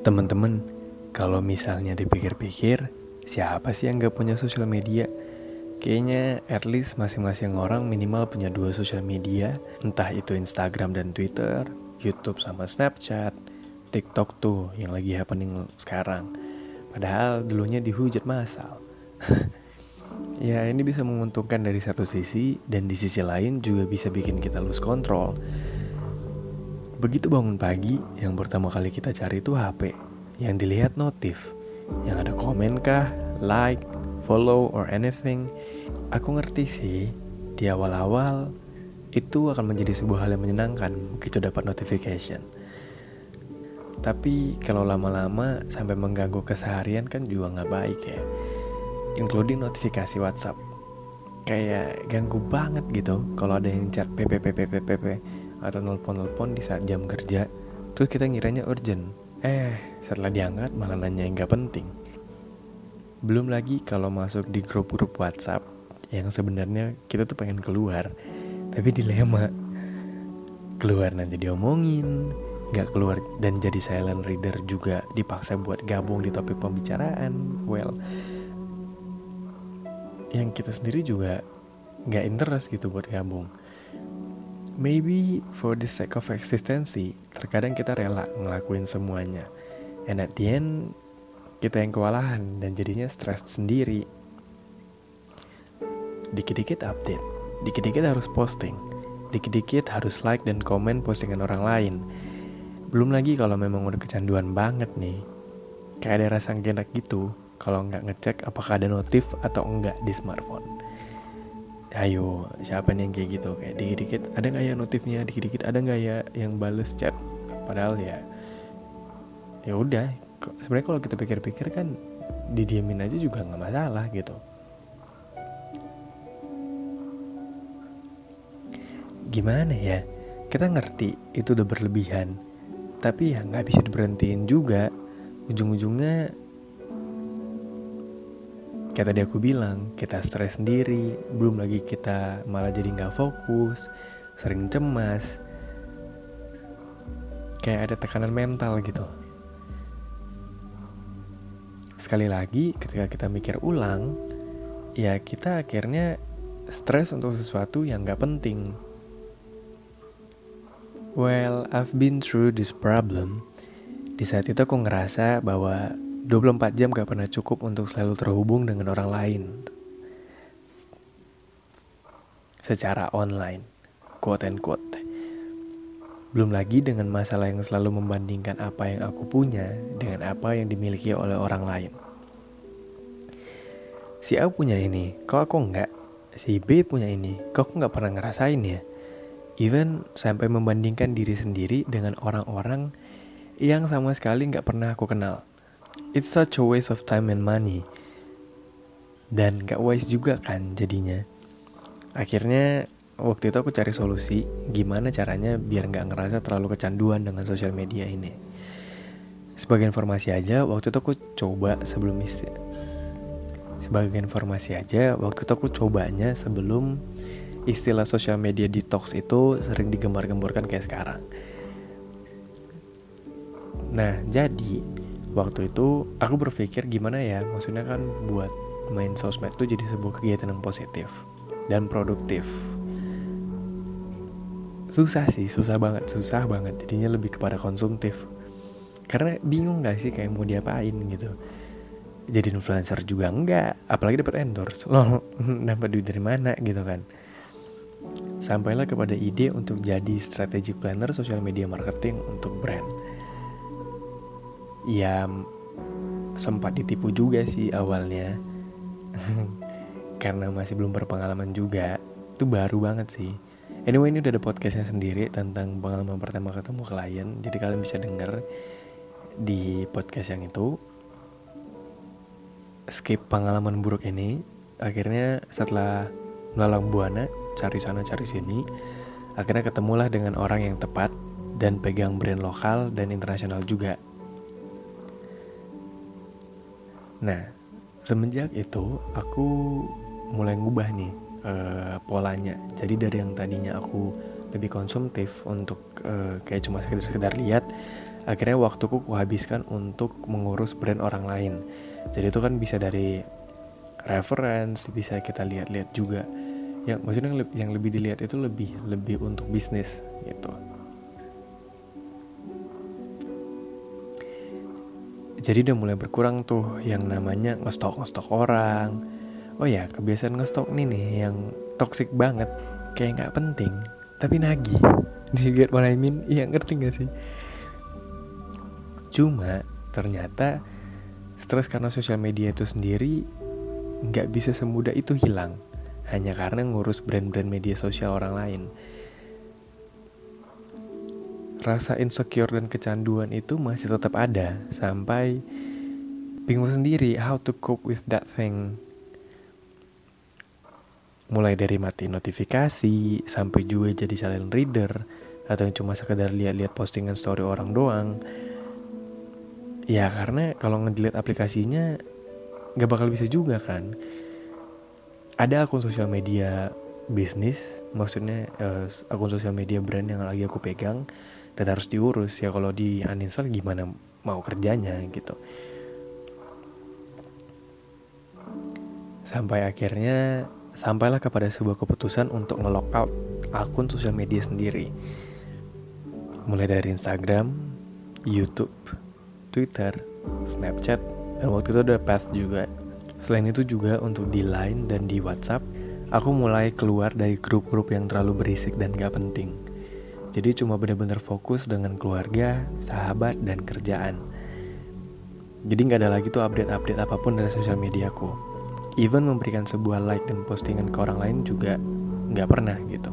Teman-teman, kalau misalnya dipikir-pikir, siapa sih yang gak punya sosial media? Kayaknya at least masing-masing orang minimal punya dua sosial media, entah itu Instagram dan Twitter, YouTube sama Snapchat, TikTok tuh yang lagi happening sekarang. Padahal dulunya dihujat masal. ya ini bisa menguntungkan dari satu sisi dan di sisi lain juga bisa bikin kita lose control. Begitu bangun pagi, yang pertama kali kita cari itu HP. Yang dilihat notif. Yang ada komen kah, like, follow, or anything. Aku ngerti sih, di awal-awal itu akan menjadi sebuah hal yang menyenangkan begitu dapat notification. Tapi kalau lama-lama sampai mengganggu keseharian kan juga nggak baik ya. Including notifikasi WhatsApp. Kayak ganggu banget gitu kalau ada yang chat PPPPPPP atau nelpon-nelpon di saat jam kerja. Terus kita ngiranya urgent. Eh setelah diangkat malah nanya yang gak penting. Belum lagi kalau masuk di grup-grup WhatsApp yang sebenarnya kita tuh pengen keluar tapi dilema. Keluar nanti diomongin nggak keluar dan jadi silent reader juga dipaksa buat gabung di topik pembicaraan. Well yang kita sendiri juga nggak interest gitu buat gabung Maybe for the sake of existency, terkadang kita rela ngelakuin semuanya. And at the end, kita yang kewalahan dan jadinya stres sendiri. Dikit-dikit update, dikit-dikit harus posting, dikit-dikit harus like dan komen postingan orang lain. Belum lagi kalau memang udah kecanduan banget nih. Kayak ada rasa enak gitu kalau nggak ngecek apakah ada notif atau enggak di smartphone ayo siapa nih yang kayak gitu? Kayak dikit-dikit ada nggak ya notifnya? Dikit-dikit ada nggak ya yang bales chat? Padahal ya ya udah sebenarnya kalau kita pikir-pikir kan didiamin aja juga nggak masalah gitu. Gimana ya? Kita ngerti itu udah berlebihan tapi ya nggak bisa diberhentiin juga. Ujung-ujungnya Kayak tadi aku bilang, kita stres sendiri, belum lagi kita malah jadi nggak fokus, sering cemas, kayak ada tekanan mental gitu. Sekali lagi, ketika kita mikir ulang, ya kita akhirnya stres untuk sesuatu yang nggak penting. Well, I've been through this problem. Di saat itu aku ngerasa bahwa 24 jam gak pernah cukup untuk selalu terhubung dengan orang lain secara online, quote and quote. Belum lagi dengan masalah yang selalu membandingkan apa yang aku punya dengan apa yang dimiliki oleh orang lain. Si A punya ini, kok aku enggak? Si B punya ini, kok aku nggak pernah ngerasain ya? Even sampai membandingkan diri sendiri dengan orang-orang yang sama sekali nggak pernah aku kenal. It's such a waste of time and money. Dan gak wise juga kan jadinya. Akhirnya waktu itu aku cari solusi gimana caranya biar gak ngerasa terlalu kecanduan dengan sosial media ini. Sebagai informasi aja, waktu itu aku coba sebelum istri. Sebagai informasi aja, waktu itu aku cobanya sebelum istilah sosial media detox itu sering digembar-gemborkan kayak sekarang. Nah, jadi waktu itu aku berpikir gimana ya maksudnya kan buat main sosmed itu jadi sebuah kegiatan yang positif dan produktif. Susah sih susah banget susah banget. Jadinya lebih kepada konsumtif. Karena bingung gak sih kayak mau diapain gitu. Jadi influencer juga enggak apalagi dapat endorse. Loh dapat duit dari mana gitu kan. Sampailah kepada ide untuk jadi strategic planner social media marketing untuk brand ya sempat ditipu juga sih awalnya. Karena masih belum berpengalaman juga. Itu baru banget sih. Anyway ini udah ada podcastnya sendiri tentang pengalaman pertama ketemu klien. Jadi kalian bisa denger di podcast yang itu. Skip pengalaman buruk ini. Akhirnya setelah melalang buana cari sana cari sini akhirnya ketemulah dengan orang yang tepat dan pegang brand lokal dan internasional juga Nah, semenjak itu aku mulai ngubah nih uh, polanya. Jadi dari yang tadinya aku lebih konsumtif untuk uh, kayak cuma sekedar-sekedar lihat, akhirnya waktuku kuhabiskan untuk mengurus brand orang lain. Jadi itu kan bisa dari reference bisa kita lihat-lihat juga. Ya maksudnya yang lebih dilihat itu lebih lebih untuk bisnis gitu jadi udah mulai berkurang tuh yang namanya ngestok ngestok orang. Oh ya kebiasaan ngestok nih nih yang toxic banget. Kayak nggak penting tapi nagih. You get what iya ngerti gak sih? Cuma ternyata stres karena sosial media itu sendiri nggak bisa semudah itu hilang. Hanya karena ngurus brand-brand media sosial orang lain rasa insecure dan kecanduan itu masih tetap ada sampai bingung sendiri how to cope with that thing. Mulai dari mati notifikasi sampai juga jadi silent reader atau yang cuma sekedar lihat-lihat postingan story orang doang. Ya karena kalau ngedelete aplikasinya nggak bakal bisa juga kan. Ada akun sosial media bisnis, maksudnya uh, akun sosial media brand yang lagi aku pegang dan harus diurus ya kalau di uninstall gimana mau kerjanya gitu sampai akhirnya sampailah kepada sebuah keputusan untuk nge out akun sosial media sendiri mulai dari Instagram, YouTube, Twitter, Snapchat, dan waktu itu ada Path juga. Selain itu juga untuk di Line dan di WhatsApp, aku mulai keluar dari grup-grup yang terlalu berisik dan gak penting. Jadi cuma benar-benar fokus dengan keluarga, sahabat, dan kerjaan. Jadi nggak ada lagi tuh update-update apa pun dari sosial mediaku. Even memberikan sebuah like dan postingan ke orang lain juga nggak pernah gitu.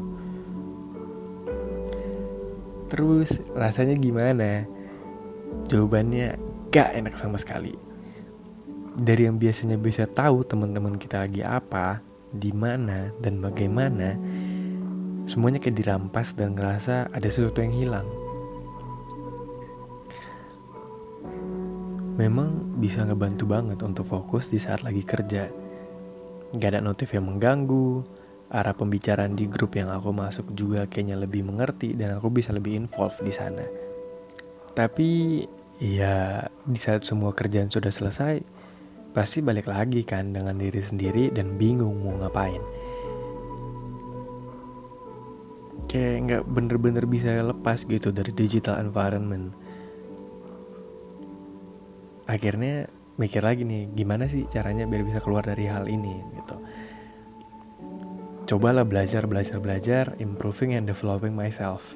Terus rasanya gimana? Jawabannya gak enak sama sekali. Dari yang biasanya bisa tahu teman-teman kita lagi apa, di mana dan bagaimana, semuanya kayak dirampas dan ngerasa ada sesuatu yang hilang. Memang bisa ngebantu banget untuk fokus di saat lagi kerja. Gak ada notif yang mengganggu, arah pembicaraan di grup yang aku masuk juga kayaknya lebih mengerti dan aku bisa lebih involved di sana. Tapi ya di saat semua kerjaan sudah selesai, pasti balik lagi kan dengan diri sendiri dan bingung mau ngapain kayak nggak bener-bener bisa lepas gitu dari digital environment. Akhirnya mikir lagi nih gimana sih caranya biar bisa keluar dari hal ini gitu. Cobalah belajar belajar belajar improving and developing myself.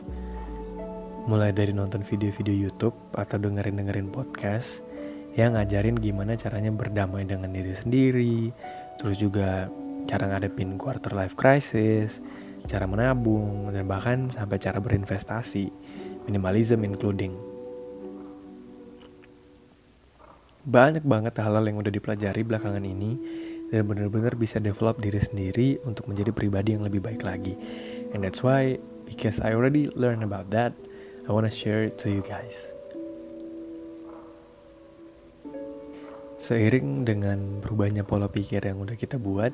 Mulai dari nonton video-video YouTube atau dengerin dengerin podcast yang ngajarin gimana caranya berdamai dengan diri sendiri terus juga cara ngadepin quarter life crisis cara menabung, dan bahkan sampai cara berinvestasi, minimalism including. Banyak banget hal-hal yang udah dipelajari belakangan ini dan benar-benar bisa develop diri sendiri untuk menjadi pribadi yang lebih baik lagi. And that's why, because I already learned about that, I wanna share it to you guys. Seiring dengan berubahnya pola pikir yang udah kita buat,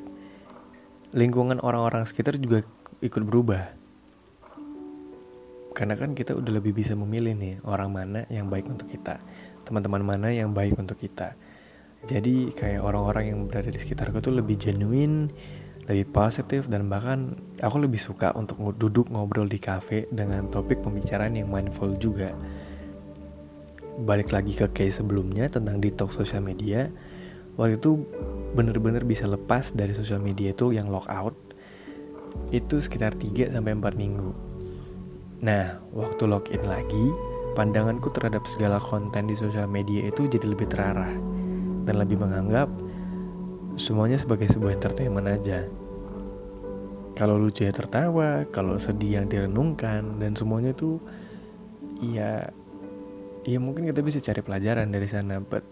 lingkungan orang-orang sekitar juga ikut berubah. Karena kan kita udah lebih bisa memilih nih orang mana yang baik untuk kita teman-teman mana yang baik untuk kita. Jadi kayak orang-orang yang berada di sekitarku tuh lebih genuine lebih positif dan bahkan aku lebih suka untuk duduk ngobrol di cafe dengan topik pembicaraan yang mindful juga. Balik lagi ke case sebelumnya tentang detox sosial media waktu itu bener-bener bisa lepas dari sosial media itu yang lockout itu sekitar 3 sampai 4 minggu. Nah, waktu login lagi, pandanganku terhadap segala konten di sosial media itu jadi lebih terarah dan lebih menganggap semuanya sebagai sebuah entertainment aja. Kalau lucu ya tertawa, kalau sedih yang direnungkan dan semuanya itu ya ya mungkin kita bisa cari pelajaran dari sana, but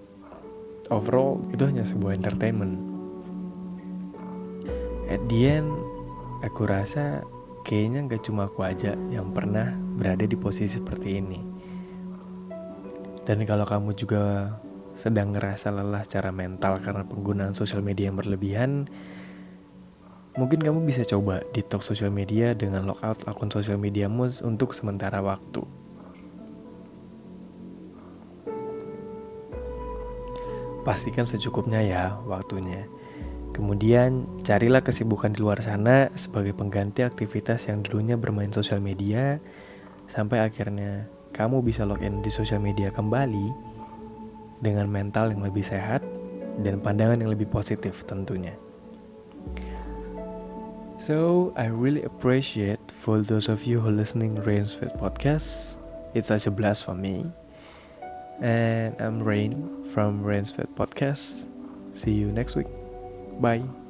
overall itu hanya sebuah entertainment. At the end, Aku rasa kayaknya gak cuma aku aja yang pernah berada di posisi seperti ini. Dan kalau kamu juga sedang ngerasa lelah secara mental karena penggunaan sosial media yang berlebihan, mungkin kamu bisa coba detox sosial media dengan lockout akun sosial mediamu untuk sementara waktu. Pastikan secukupnya ya waktunya. Kemudian carilah kesibukan di luar sana sebagai pengganti aktivitas yang dulunya bermain sosial media sampai akhirnya kamu bisa login di sosial media kembali dengan mental yang lebih sehat dan pandangan yang lebih positif tentunya. So, I really appreciate for those of you who listening Rain's Fit podcast. It's such a blast for me. And I'm Rain from Rain's Fit podcast. See you next week. Bye.